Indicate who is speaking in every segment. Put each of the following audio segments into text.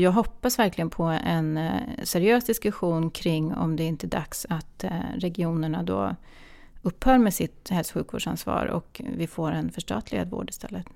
Speaker 1: Jag hoppas verkligen på en eh, seriös diskussion kring om det inte är dags att eh, regionerna då upphör med sitt hälso och sjukvårdsansvar och vi får en förstatligad vård istället.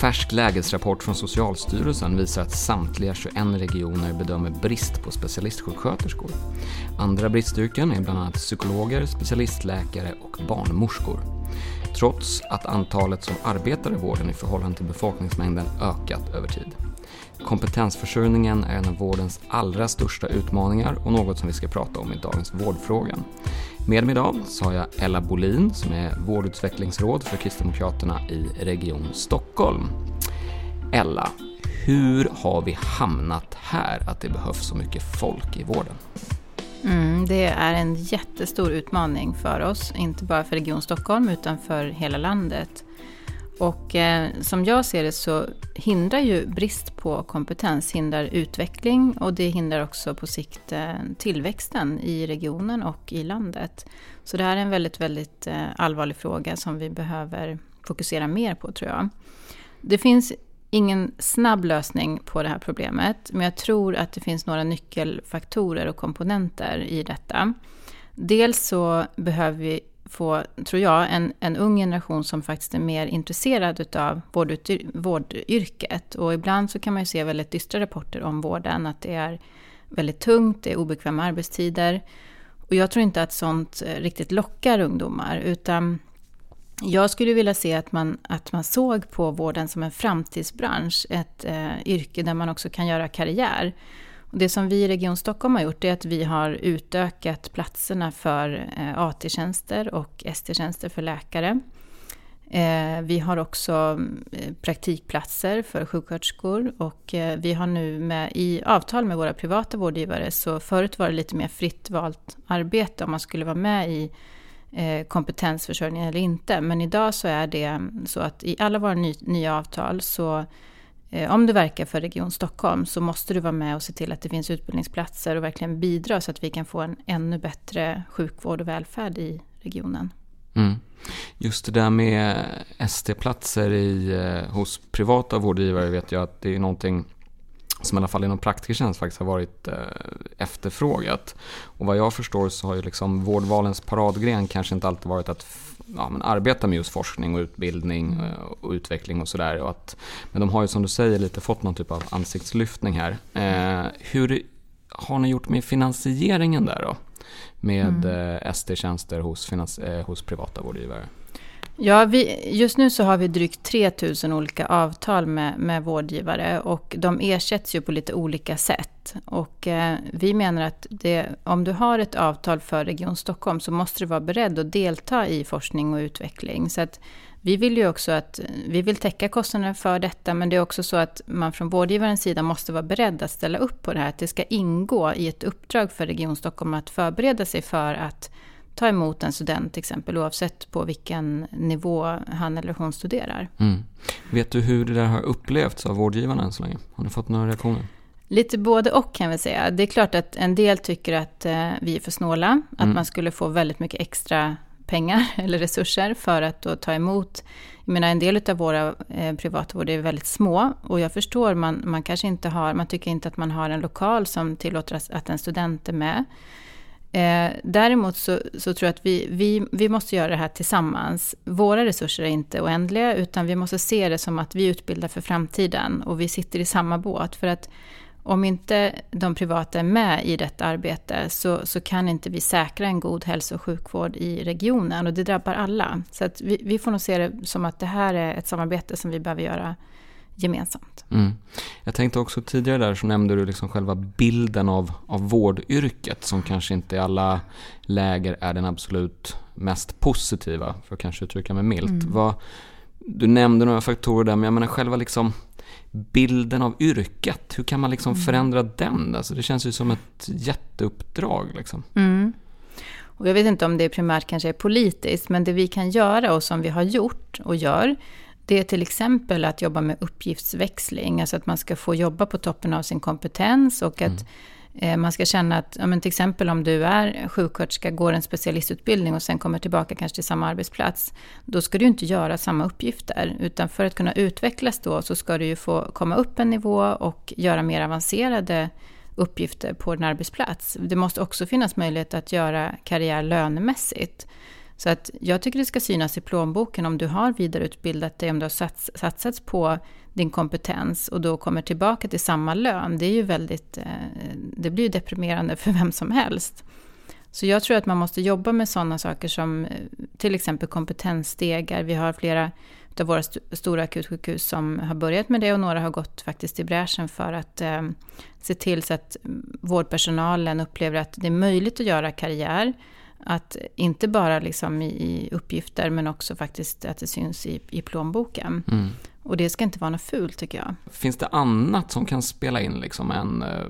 Speaker 2: Färsk lägesrapport från Socialstyrelsen visar att samtliga 21 regioner bedömer brist på specialistsjuksköterskor. Andra bristyrken är bland annat psykologer, specialistläkare och barnmorskor. Trots att antalet som arbetar i vården i förhållande till befolkningsmängden ökat över tid. Kompetensförsörjningen är en av vårdens allra största utmaningar och något som vi ska prata om i dagens Vårdfrågan. Med mig idag så har jag Ella Bolin som är vårdutvecklingsråd för Kristdemokraterna i Region Stockholm. Ella, hur har vi hamnat här att det behövs så mycket folk i vården?
Speaker 1: Mm, det är en jättestor utmaning för oss, inte bara för Region Stockholm utan för hela landet. Och eh, som jag ser det så hindrar ju brist på kompetens hindrar utveckling och det hindrar också på sikt eh, tillväxten i regionen och i landet. Så det här är en väldigt, väldigt eh, allvarlig fråga som vi behöver fokusera mer på tror jag. Det finns ingen snabb lösning på det här problemet, men jag tror att det finns några nyckelfaktorer och komponenter i detta. Dels så behöver vi få, tror jag, en, en ung generation som faktiskt är mer intresserad av vårdyrket. Och ibland så kan man ju se väldigt dystra rapporter om vården, att det är väldigt tungt, det är obekväma arbetstider. Och jag tror inte att sånt eh, riktigt lockar ungdomar, utan jag skulle vilja se att man, att man såg på vården som en framtidsbransch, ett eh, yrke där man också kan göra karriär. Och det som vi i Region Stockholm har gjort är att vi har utökat platserna för eh, AT-tjänster och ST-tjänster för läkare. Eh, vi har också eh, praktikplatser för sjuksköterskor och eh, vi har nu med, i avtal med våra privata vårdgivare så förut var det lite mer fritt valt arbete om man skulle vara med i Eh, kompetensförsörjning eller inte. Men idag så är det så att i alla våra nya avtal så eh, om du verkar för Region Stockholm så måste du vara med och se till att det finns utbildningsplatser och verkligen bidra så att vi kan få en ännu bättre sjukvård och välfärd i regionen.
Speaker 2: Mm. Just det där med ST-platser i, eh, hos privata vårdgivare vet jag att det är någonting som i alla fall inom praktikertjänst faktiskt har varit eh, efterfrågat. Och vad jag förstår så har ju liksom vårdvalens paradgren kanske inte alltid varit att ja, men arbeta med just forskning och utbildning eh, och utveckling och sådär. Men de har ju som du säger lite fått någon typ av ansiktslyftning här. Eh, hur har ni gjort med finansieringen där då? Med mm. Eh, ST-tjänster hos, eh, hos privata vårdgivare?
Speaker 1: Ja, vi, just nu så har vi drygt 3000 olika avtal med, med vårdgivare och de ersätts ju på lite olika sätt. Och eh, vi menar att det, om du har ett avtal för Region Stockholm så måste du vara beredd att delta i forskning och utveckling. Så att vi vill ju också att vi vill täcka kostnaderna för detta, men det är också så att man från vårdgivarens sida måste vara beredd att ställa upp på det här. Att det ska ingå i ett uppdrag för Region Stockholm att förbereda sig för att ta emot en student till exempel oavsett på vilken nivå han eller hon studerar. Mm.
Speaker 2: Vet du hur det där har upplevts av vårdgivarna än så länge? Har ni fått några reaktioner?
Speaker 1: Lite både och kan vi säga. Det är klart att en del tycker att eh, vi är för snåla, att mm. man skulle få väldigt mycket extra pengar eller resurser för att ta emot. Jag menar en del av våra eh, privata vård är väldigt små och jag förstår, man, man kanske inte har, man tycker inte att man har en lokal som tillåter att en student är med. Eh, däremot så, så, tror jag att vi, vi, vi måste göra det här tillsammans. Våra resurser är inte oändliga, utan vi måste se det som att vi utbildar för framtiden och vi sitter i samma båt. För att om inte de privata är med i detta arbete så, så kan inte vi säkra en god hälso och sjukvård i regionen och det drabbar alla. Så att vi, vi får nog se det som att det här är ett samarbete som vi behöver göra gemensamt. Mm.
Speaker 2: Jag tänkte också tidigare där så nämnde du liksom själva bilden av, av vårdyrket som kanske inte i alla läger är den absolut mest positiva, för att kanske uttrycka mig milt. Mm. Vad, du nämnde några faktorer där, men jag menar själva liksom bilden av yrket, hur kan man liksom mm. förändra den? Alltså det känns ju som ett jätteuppdrag. Liksom.
Speaker 1: Mm. Och jag vet inte om det primärt kanske är politiskt, men det vi kan göra och som vi har gjort och gör, Det är till exempel att jobba med uppgiftsväxling, alltså att man ska få jobba på toppen av sin kompetens och att mm. man ska känna att, ja, men till exempel om du är sjuksköterska, går en specialistutbildning och sen kommer tillbaka kanske till samma arbetsplats, då ska du inte göra samma uppgifter, utan för att kunna utvecklas då så ska du ju få komma upp en nivå och göra mer avancerade uppgifter på din arbetsplats. Det måste också finnas möjlighet att göra karriär lönemässigt. Så att jag tycker det ska synas i plånboken om du har vidareutbildat dig, om du har sats, satsats på din kompetens och då kommer tillbaka till samma lön. Det är ju väldigt, eh, det blir ju deprimerande för vem som helst. Så jag tror att man måste jobba med sådana saker som eh, till exempel kompetensstegar. Vi har flera av våra st stora akutsjukhus som har börjat med det och några har gått faktiskt i bräschen för att eh, se till så att mm, vårdpersonalen upplever att det är möjligt att göra karriär. Att inte bara liksom i, uppgifter men också faktiskt att det syns i, i plånboken. Mm. Och det ska inte vara något fult tycker jag.
Speaker 2: Finns det annat som kan spela in liksom än eh,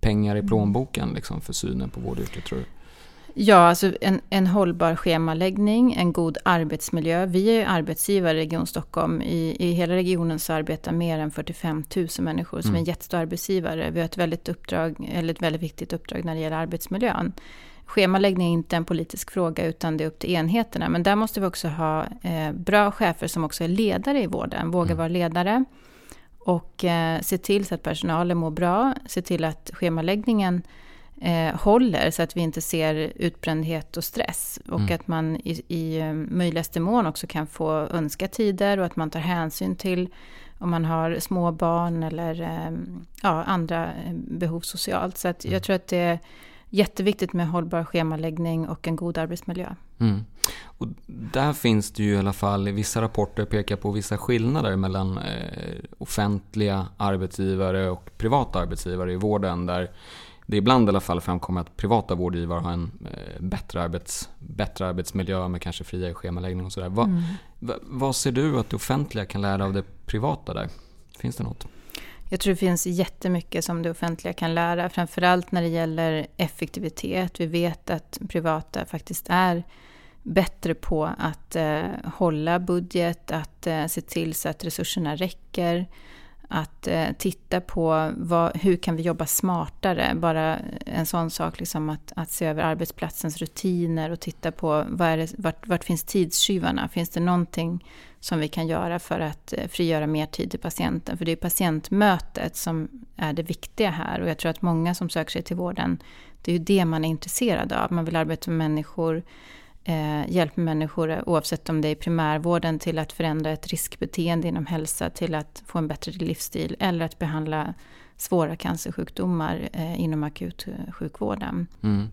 Speaker 2: pengar i plånboken liksom, för synen på vårdyrket tror du?
Speaker 1: Ja, alltså en, en hållbar schemaläggning, en god arbetsmiljö. Vi är arbetsgivare i Region Stockholm. I, I hela regionen så arbetar mer än 45 000 människor som mm. är en jättestor arbetsgivare. Vi har ett väldigt, uppdrag, eller ett väldigt viktigt uppdrag när det gäller arbetsmiljön. Schemaläggning är inte en politisk fråga utan det är upp till enheterna. Men där måste vi också ha eh, bra chefer som också är ledare i vården, vågar mm. vara ledare. Och eh, se till så att personalen mår bra, se till att schemaläggningen eh, håller så att vi inte ser utbrändhet och stress. Och mm. att man i, i eh, möjligaste mån också kan få önska tider och att man tar hänsyn till om man har små barn eller eh, ja, andra eh, behov socialt. Så att jag mm. tror att det är jätteviktigt med hållbar schemaläggning och en god arbetsmiljö. Mm.
Speaker 2: Och där finns det ju i alla fall, i vissa rapporter pekar på vissa skillnader mellan eh, offentliga arbetsgivare och privata arbetsgivare i vården. Där det ibland i alla fall framkommer att privata vårdgivare har en eh, bättre, arbets, bättre arbetsmiljö med kanske friare schemaläggning och sådär. Va, mm. va, vad ser du att det offentliga kan lära av det privata där? Finns det något?
Speaker 1: Jag tror det finns jättemycket som det offentliga kan lära, framförallt när det gäller effektivitet. Vi vet att privata faktiskt är bättre på att eh, hålla budget, att eh, se till så att resurserna räcker, att eh, titta på vad, hur kan vi jobba smartare. Bara en sån sak liksom att, att se över arbetsplatsens rutiner och titta på vad är det, vart, vart finns tidstjuvarna? Finns det någonting som vi kan göra för att eh, frigöra mer tid till patienten? För det är patientmötet som är det viktiga här och jag tror att många som söker sig till vården, det är ju det man är intresserad av. Man vill arbeta med människor eh, hjälper människor, oavsett om det är primärvården, till att förändra ett riskbeteende inom hälsa, till att få en bättre livsstil eller att behandla svåra cancersjukdomar eh, inom akutsjukvården. Mm.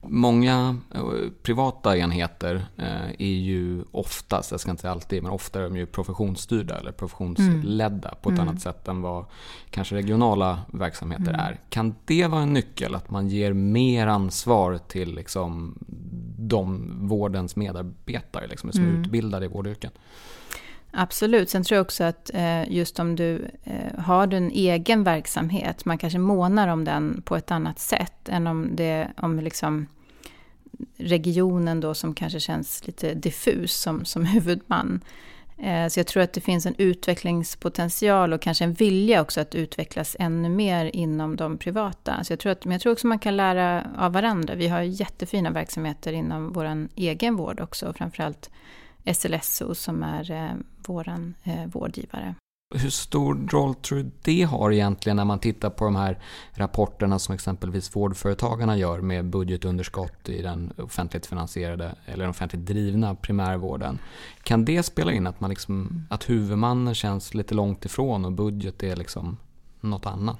Speaker 2: Många eh, privata enheter eh, är ju oftast, jag ska inte säga alltid, men ofta är de ju professionsstyrda eller professionsledda mm. på ett mm. annat sätt än vad kanske regionala verksamheter mm. är. Kan det vara en nyckel, att man ger mer ansvar till liksom de vårdens medarbetare liksom, som är mm. utbildade i vårdyrken?
Speaker 1: Absolut. Sen tror jag också att eh, just om du eh, har en egen verksamhet, man kanske månar om den på ett annat sätt än om det om liksom regionen då som kanske känns lite diffus som, som huvudman. Eh, så jag tror att det finns en utvecklingspotential och kanske en vilja också att utvecklas ännu mer inom de privata. Så jag tror att, men jag tror också man kan lära av varandra. Vi har jättefina verksamheter inom vår egen vård också, framförallt SLSO som är eh, vår eh, vårdgivare.
Speaker 2: Hur stor roll tror du det har egentligen när man tittar på de här rapporterna som exempelvis vårdföretagarna gör med budgetunderskott i den offentligt finansierade eller offentligt drivna primärvården? Kan det spela in att, man liksom, att huvudmannen känns lite långt ifrån och budget är liksom något annat?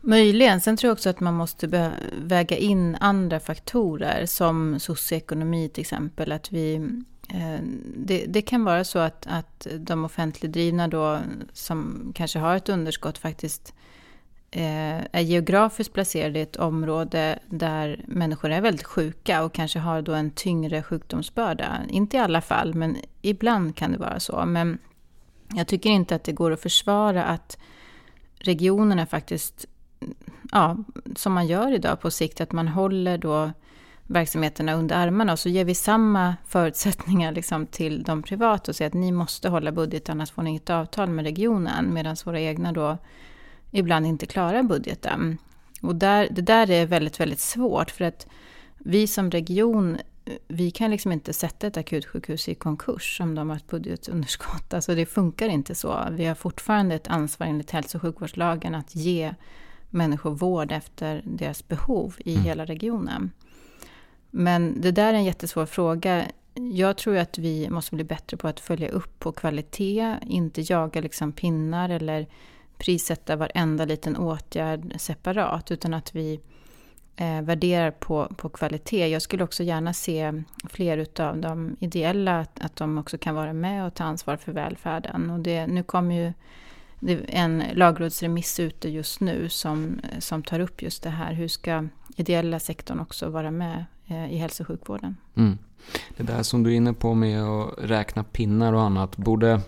Speaker 1: Möjligen. Sen tror jag också att man måste väga in andra faktorer som socioekonomi till exempel. Att vi Eh, det, det, kan vara så att, att de offentligdrivna då, som kanske har ett underskott faktiskt eh, är geografiskt placerade i ett område där människor är väldigt sjuka och kanske har då en tyngre sjukdomsbörda. Inte i alla fall, men ibland kan det vara så. Men jag tycker inte att det går att försvara att regionerna faktiskt, ja, som man gör idag på sikt, att man håller då verksamheterna under armarna och så ger vi samma förutsättningar liksom till de privata och säger att ni måste hålla budget annars får ni inget avtal med regionen medan våra egna då ibland inte klarar budgeten. Och där, det där är väldigt, väldigt svårt för att vi som region vi kan liksom inte sätta ett akutsjukhus i konkurs om de har ett budgetunderskott. Alltså det funkar inte så. Vi har fortfarande ett ansvar enligt hälso och sjukvårdslagen att ge människor vård efter deras behov i mm. hela regionen. Men det där är en jättesvår fråga. Jag tror att vi måste bli bättre på att följa upp på kvalitet, inte jaga liksom pinnar eller prissätta varenda liten åtgärd separat, utan att vi eh, värderar på, på kvalitet. Jag skulle också gärna se fler av de ideella, att, att de också kan vara med och ta ansvar för välfärden. Och det, nu kommer ju det en lagrådsremiss ute just nu som, som tar upp just det här. Hur ska ideella sektorn också vara med i hälso och sjukvården?
Speaker 2: Mm. Det där som du är inne på med att räkna pinnar och annat, borde,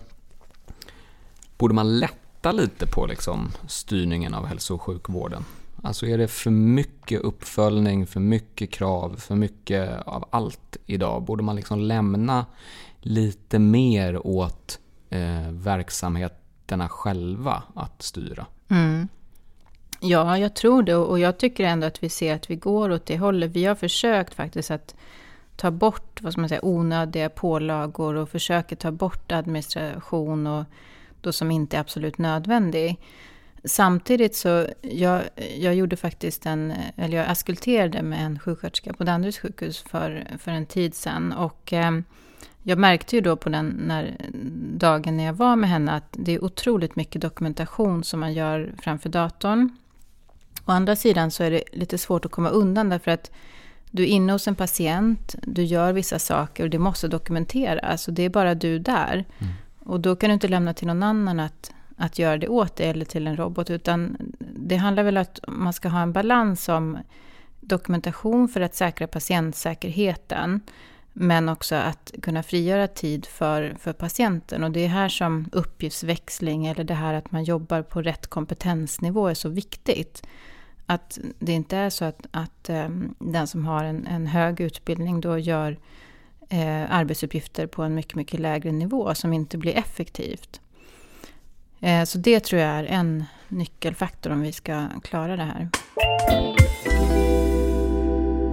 Speaker 2: borde man lätta lite på liksom styrningen av hälso och sjukvården? Alltså är det för mycket uppföljning, för mycket krav, för mycket av allt idag? Borde man liksom lämna lite mer åt eh, verksamheterna själva att styra?
Speaker 1: Mm. Ja, jag tror det och jag tycker ändå att vi ser att vi går åt det hållet. Vi har försökt faktiskt att ta bort vad ska man säga, onödiga pålagor och försöker ta bort administration och då som inte är absolut nödvändig. Samtidigt så, jag, jag gjorde faktiskt en, eller jag askulterade med en sjuksköterska på Danderyds sjukhus för, för en tid sedan. Och eh, jag märkte ju då på den när, dagen när jag var med henne att det är otroligt mycket dokumentation som man gör framför datorn. Å andra sidan så är det lite svårt att komma undan därför att du är inne hos en patient, du gör vissa saker och det måste dokumenteras och det är bara du där. Mm. Och då kan du inte lämna till någon annan att att göra det åt dig eller till en robot. Utan det handlar väl om att man ska ha en balans om dokumentation för att säkra patientsäkerheten. Men också att kunna frigöra tid för, för patienten. Och det är här som uppgiftsväxling eller det här att man jobbar på rätt kompetensnivå är så viktigt. Att det inte är så att, att um, den som har en, en hög utbildning då gör eh, arbetsuppgifter på en mycket, mycket lägre nivå som inte blir effektivt. Eh, så det tror jag är en nyckelfaktor om vi ska klara det här.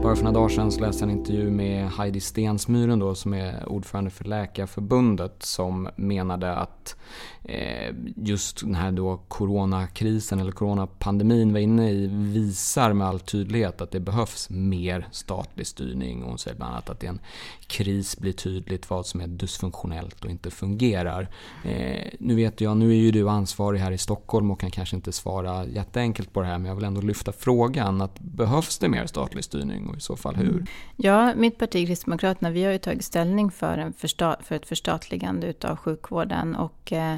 Speaker 2: Bara för några dagar sedan så läste jag en intervju med Heidi Stensmyren då, som är ordförande för Läkarförbundet som menade att eh, just den här då coronakrisen eller coronapandemin var inne i visar med all tydlighet att det behövs mer statlig styrning. Och hon säger bland annat att i en kris blir tydligt vad som är dysfunktionellt och inte fungerar. Eh, nu vet jag, nu är ju du ansvarig här i Stockholm och kan kanske inte svara jätteenkelt på det här men jag vill ändå lyfta frågan att behövs det mer statlig styrning och i så fall hur?
Speaker 1: Ja, mitt parti Kristdemokraterna vi har ju tagit ställning för, en första, för ett förstatligande utav sjukvården och eh,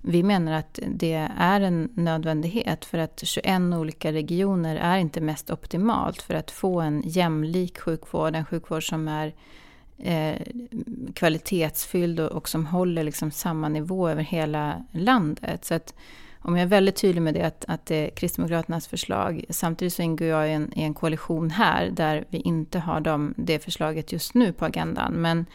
Speaker 1: vi menar att det är en nödvändighet för att 21 olika regioner är inte mest optimalt för att få en jämlik sjukvård, en sjukvård som är eh, kvalitetsfylld och, och, som håller liksom samma nivå över hela landet. Så att om jag är väldigt tydlig med det, att, att det är Kristdemokraternas förslag. Samtidigt så ingår jag i en, i en koalition här, där vi inte har dem, det förslaget just nu på agendan. Men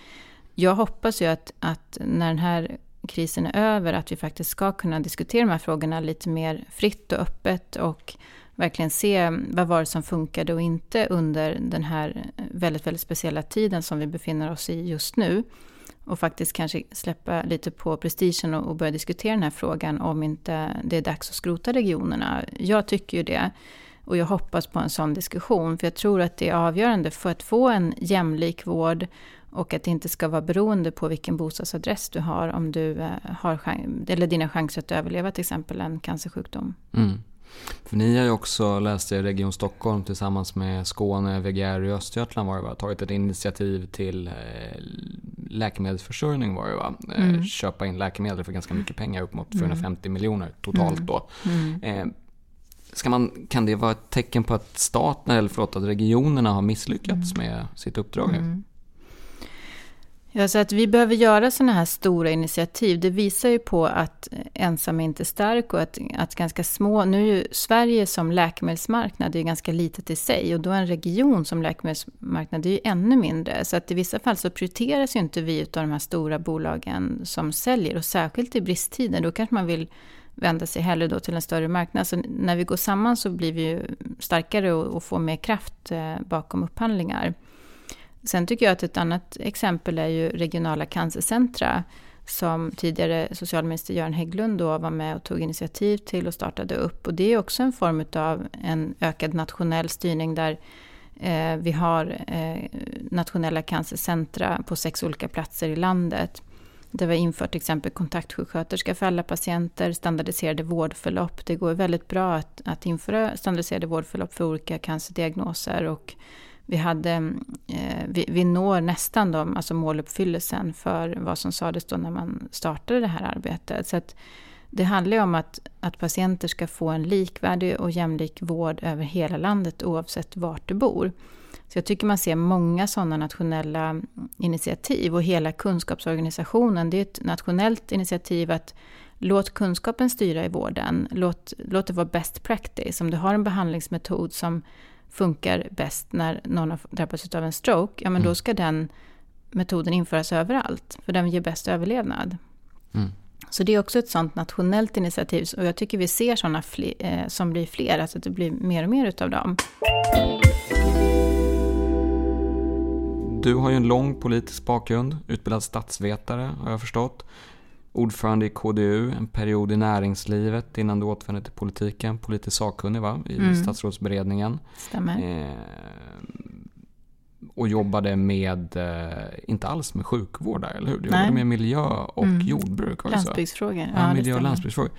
Speaker 1: jag hoppas ju att, att när den här krisen är över, att vi faktiskt ska kunna diskutera de här frågorna lite mer fritt och öppet och verkligen se vad var det som funkade och inte under den här väldigt, väldigt speciella tiden som vi befinner oss i just nu och faktiskt kanske släppa lite på prestigen och, börja diskutera den här frågan om inte det är dags att skrota regionerna. Jag tycker ju det. Och jag hoppas på en sån diskussion, för jag tror att det är avgörande för att få en jämlik vård och att det inte ska vara beroende på vilken bostadsadress du har, om du eh, har eller dina chanser att överleva till exempel en cancersjukdom.
Speaker 2: Mm. För ni har ju också, läste jag, Region Stockholm tillsammans med Skåne, VGR och Östergötland var det va? Tagit ett initiativ till eh, läkemedelsförsörjning var det va? Eh, mm. Köpa in läkemedel för ganska mycket pengar, upp mot 450 mm. miljoner totalt mm. då. Mm. Ska man, kan det vara ett tecken på att staten, eller förlåt, att regionerna har misslyckats mm. med sitt uppdrag?
Speaker 1: Ja, så att vi behöver göra sådana här stora initiativ. Det visar ju på att ensam är inte stark och att, att ganska små... Nu är ju Sverige som läkemedelsmarknad är ganska litet i sig och då en region som läkemedelsmarknad är ju ännu mindre. Så att i vissa fall så prioriteras ju inte vi av de här stora bolagen som säljer och särskilt i bristtider. Då kanske man vill vända sig hellre då till en större marknad. Så när vi går samman så blir vi ju starkare och, och får mer kraft eh, bakom upphandlingar. Sen tycker jag att ett annat exempel är ju regionala cancercentra som tidigare socialminister Göran Hägglund då var med och tog initiativ till och startade upp. Och det är också en form av en ökad nationell styrning där eh, vi har eh, nationella cancercentra på sex olika platser i landet. Där vi har infört till exempel kontaktsjuksköterska för alla patienter, standardiserade vårdförlopp. Det går väldigt bra att, att införa standardiserade vårdförlopp för olika cancerdiagnoser och vi, hade, eh, vi, vi, når nästan de, alltså måluppfyllelsen för vad som sades då när man startade det här arbetet. Så det handlar ju om att, att patienter ska få en likvärdig och jämlik vård över hela landet oavsett vart du bor. Så jag tycker man ser många sådana nationella initiativ och hela kunskapsorganisationen, det är ett nationellt initiativ att låt kunskapen styra i vården. Låt, låt det vara best practice. Om du har en behandlingsmetod som funkar bäst när någon har drabbats av en stroke, ja men mm. då ska den metoden införas överallt, för den ger bäst överlevnad. Mm. Så det är också ett sånt nationellt initiativ, och jag tycker vi ser sådana fler, eh, som blir fler, alltså att det blir mer och mer utav dem.
Speaker 2: Du har ju en lång politisk bakgrund, utbildad statsvetare har jag förstått ordförande i KDU, en period i näringslivet innan du återvände till politiken. Politiskt sakkunnig va? i mm. statsrådsberedningen.
Speaker 1: Stämmer. Eh,
Speaker 2: och jobbade med, eh, inte alls med sjukvård där, eller hur? Du jobbade med miljö och mm. jordbruk.
Speaker 1: Landsbygdsfrågor. Ja,
Speaker 2: ja miljö och landsbygdsfrågor.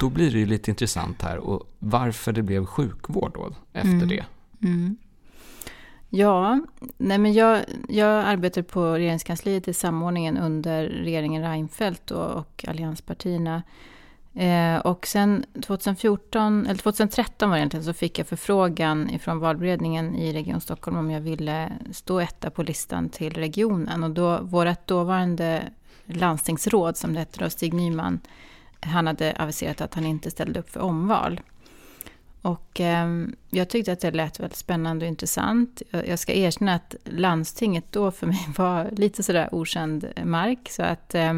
Speaker 2: Då blir det ju lite intressant här och varför det blev sjukvård då efter mm. det. Mm.
Speaker 1: Ja, nej men jag, jag arbetar på regeringskansliet i samordningen under regeringen Reinfeldt och, och allianspartierna. Eh, och sen 2014, eller 2013 var det egentligen, så fick jag förfrågan ifrån valberedningen i Region Stockholm om jag ville stå etta på listan till regionen. Och då, vårt dåvarande landstingsråd, som det hette då, Stig Nyman, han hade aviserat att han inte ställde upp för omval. Och eh, jag tyckte att det lät väldigt spännande och intressant. Jag, jag, ska erkänna att landstinget då för mig var lite sådär okänd mark. Så att eh,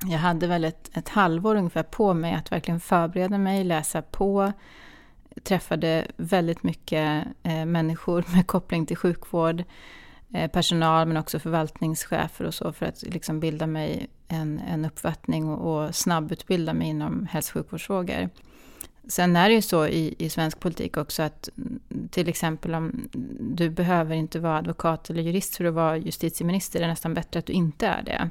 Speaker 1: jag hade väl ett, ett halvår ungefär på mig att verkligen förbereda mig, läsa på. Träffade väldigt mycket eh, människor med koppling till sjukvård, eh, personal men också förvaltningschefer och så för att liksom bilda mig en, en uppfattning och, och snabbutbilda mig inom hälso och sjukvårdsfrågor. Sen är det ju så i, i svensk politik också att till exempel om du behöver inte vara advokat eller jurist för att vara justitieminister, det är nästan bättre att du inte är det.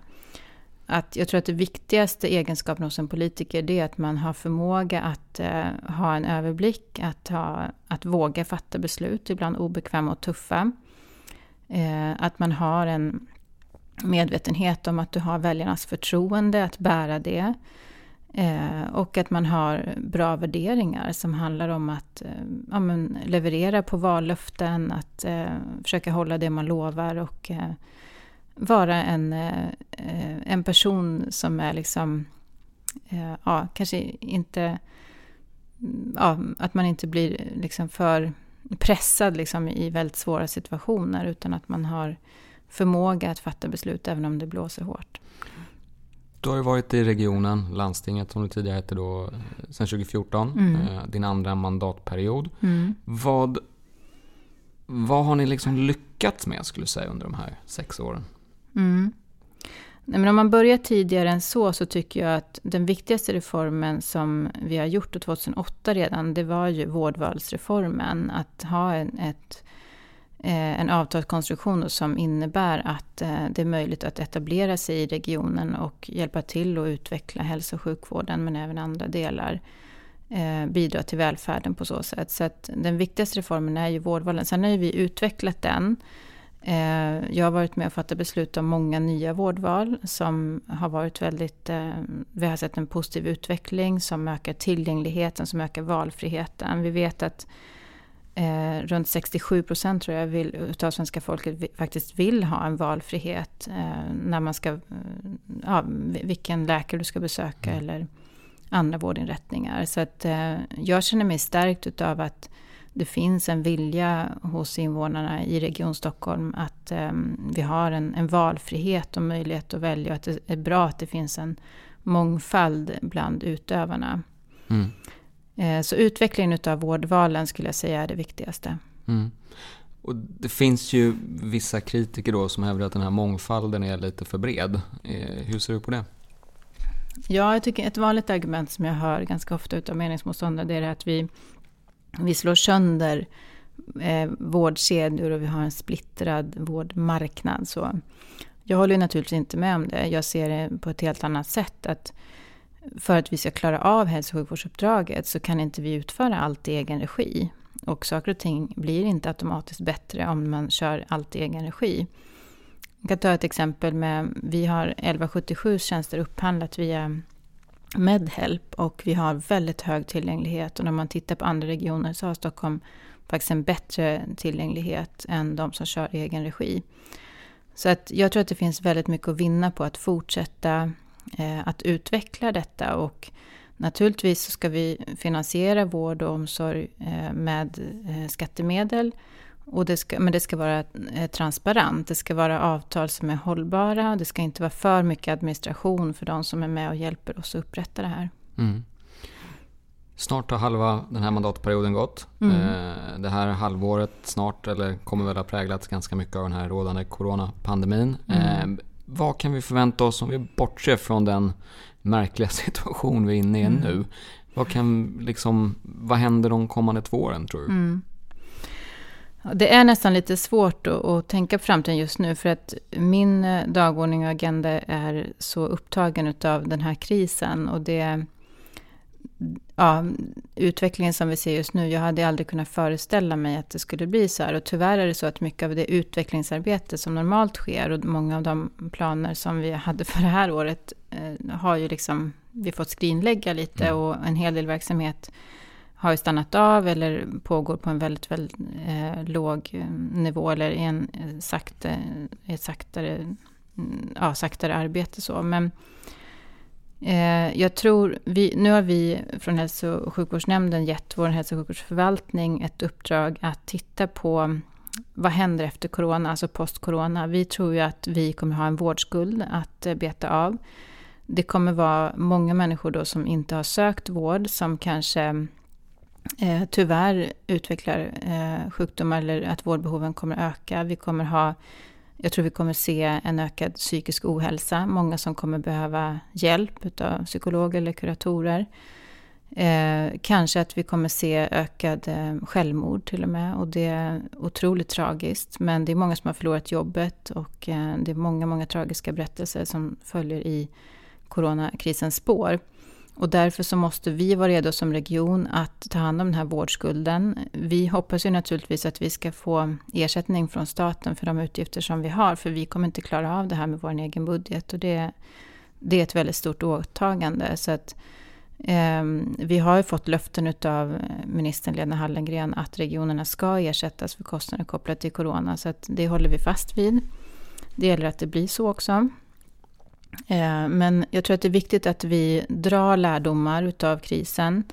Speaker 1: Att jag tror att det viktigaste egenskapen hos en politiker det är att man har förmåga att eh, ha en överblick, att, ha, att våga fatta beslut, ibland obekväma och tuffa. Eh, att man har en medvetenhet om att du har väljarnas förtroende, att bära det. Eh, och att man har bra värderingar som handlar om att eh, ja, men, leverera på vallöften, att eh, försöka hålla det man lovar och eh, vara en, eh, en person som är liksom, eh, ja, kanske inte, mm, ja, att man inte blir liksom för pressad liksom i väldigt svåra situationer utan att man har förmåga att fatta beslut även om det blåser hårt.
Speaker 2: Du har ju varit i regionen, landstinget som det tidigare hette då, sedan 2014. Mm. Eh, din andra mandatperiod. Mm. Vad, vad har ni liksom lyckats med skulle du säga under de här sex åren?
Speaker 1: Mm. Nej, men om man börjar tidigare än så, så tycker jag att den viktigaste reformen som vi har gjort 2008 redan, det var ju vårdvalsreformen. Att ha en, ett Eh, en avtalskonstruktion som innebär att eh, det är möjligt att etablera sig i regionen och hjälpa till att utveckla hälso och sjukvården men även andra delar. Eh, bidra till välfärden på så sätt. Så att den viktigaste reformen är ju vårdvalen. Sen har ju vi utvecklat den. Jag har varit med och fattat beslut om många nya vårdval som har varit väldigt... Vi har sett en positiv utveckling som ökar tillgängligheten, som ökar valfriheten. Vi vet att runt 67 procent tror jag vill, utav svenska folket faktiskt vill ha en valfrihet. Eh, när man ska, eh, ja, vilken läkare du ska besöka mm. eller andra vårdinrättningar. Så att eh, jag känner mig stärkt utav att det finns en vilja hos invånarna i Region Stockholm att vi har en, en, valfrihet och möjlighet att välja. Att det är bra att det finns en mångfald bland utövarna. Mm. Eh, så utvecklingen av vårdvalen skulle jag säga är det viktigaste. Mm.
Speaker 2: Och det finns ju vissa kritiker då som hävdar att den här mångfalden är lite för bred. Eh, hur ser du på det?
Speaker 1: Ja, jag tycker ett vanligt argument som jag hör ganska ofta av meningsmotståndare det är att vi, vi slår sönder eh, vårdkedjor och vi har en splittrad vårdmarknad. Så jag håller naturligtvis inte med om det. Jag ser det på ett helt annat sätt. att för att vi ska klara av hälso och sjukvårdsuppdraget så kan inte vi utföra allt i egen regi. Och saker och ting blir inte automatiskt bättre om man kör allt i egen regi. Jag kan ta ett exempel med, vi har 1177 tjänster upphandlat via Medhelp och vi har väldigt hög tillgänglighet. Och när man tittar på andra regioner så har Stockholm faktiskt en bättre tillgänglighet än de som kör i egen regi. Så att jag tror att det finns väldigt mycket att vinna på att fortsätta att utveckla detta. Och naturligtvis så ska vi finansiera vård och omsorg eh, med eh, skattemedel. Och det ska, men det ska vara eh, transparent. Det ska vara avtal som är hållbara. Det ska inte vara för mycket administration för de som är med och hjälper oss att upprätta det här. Mm.
Speaker 2: Snart har halva den här mandatperioden gått. Mm. Eh, det här halvåret snart, eller kommer väl ha präglats ganska mycket av den här rådande coronapandemin. Mm. Vad kan vi förvänta oss om vi bortser från den märkliga situation vi är inne i mm. nu? Vad, kan, liksom, vad händer de kommande två åren tror du? Mm.
Speaker 1: Det är nästan lite svårt att, att, tänka på framtiden just nu för att min eh, dagordning och agenda är så upptagen av den här krisen. Och det, ja, utvecklingen som vi ser just nu, jag hade aldrig kunnat föreställa mig att det skulle bli så här. Och tyvärr är det så att mycket av det utvecklingsarbete som normalt sker och många av de planer som vi hade för det här året eh, har ju liksom vi fått skrinlägga lite mm. och en hel del verksamhet har ju stannat av eller pågår på en väldigt, väldigt eh, låg eh, nivå eller i en eh, sakta, ett saktare, mm, ja, saktare arbete. Så. Men Eh, jag tror, vi, nu har vi från hälso och sjukvårdsnämnden gett vår hälso och sjukvårdsförvaltning ett uppdrag att titta på vad händer efter corona, alltså post-corona. Vi tror ju att vi kommer ha en vårdskuld att eh, beta av. Det kommer vara många människor då som inte har sökt vård, som kanske eh, tyvärr utvecklar eh, sjukdomar eller att vårdbehoven kommer öka. Vi kommer ha, jag tror vi kommer se en ökad psykisk ohälsa. Många som kommer behöva hjälp av psykologer eller kuratorer. Eh, kanske att vi kommer se ökad eh, självmord till och med. Och det är otroligt tragiskt. Men det är många som har förlorat jobbet och eh, det är många, många tragiska berättelser som följer i coronakrisens spår. Och därför så måste vi vara redo som region att ta hand om den här vårdskulden. Vi hoppas ju naturligtvis att vi ska få ersättning från staten för de utgifter som vi har, för vi kommer inte klara av det här med vår egen budget. Och det, det är ett väldigt stort åtagande. Så att, eh, vi har ju fått löften av ministern Lena Hallengren att regionerna ska ersättas för kostnader kopplat till corona. Så att det håller vi fast vid. Det gäller att det blir så också. Eh, men jag tror att det är viktigt att vi drar lärdomar utav krisen.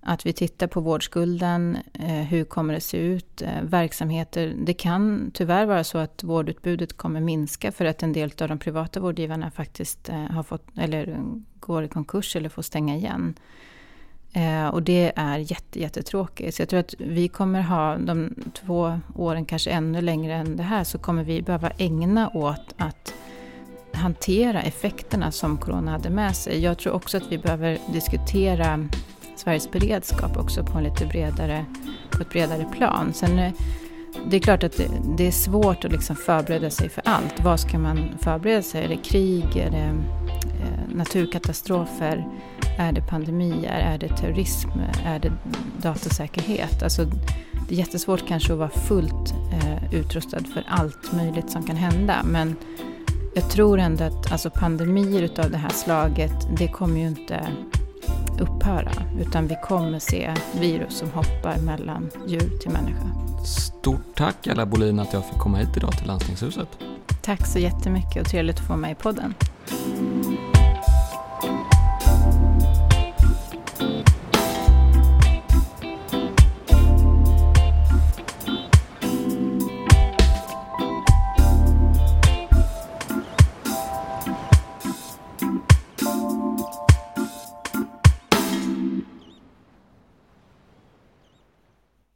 Speaker 1: Att vi tittar på vårdskulden, eh, hur kommer det se ut, eh, verksamheter. Det kan tyvärr vara så att vårdutbudet kommer minska för att en del av de privata vårdgivarna faktiskt har fått, eller går i konkurs eller får stänga igen. Och det är jätte, jättetråkigt. Så jag tror att vi kommer ha de två åren, kanske ännu längre än det här, så kommer vi behöva ägna åt att hantera effekterna som corona hade med sig. Jag tror också att vi behöver diskutera Sveriges beredskap också på, en lite bredare, på ett bredare plan. Sen eh, det är klart att det, är svårt att liksom förbereda sig för allt. Vad ska man förbereda sig? Är det krig? Är det eh, naturkatastrofer? Är det pandemier? Är det terrorism? Är det datasäkerhet? Alltså, det är jättesvårt kanske att vara fullt eh, utrustad för allt möjligt som kan hända. Men jag tror ändå att alltså pandemier utav det här slaget, det kommer ju inte upphöra. Utan vi kommer se virus som hoppar mellan djur till människa.
Speaker 2: Stort tack Ella Bolin att jag fick komma hit idag till Landstingshuset.
Speaker 1: Tack så jättemycket och trevligt att få med i podden.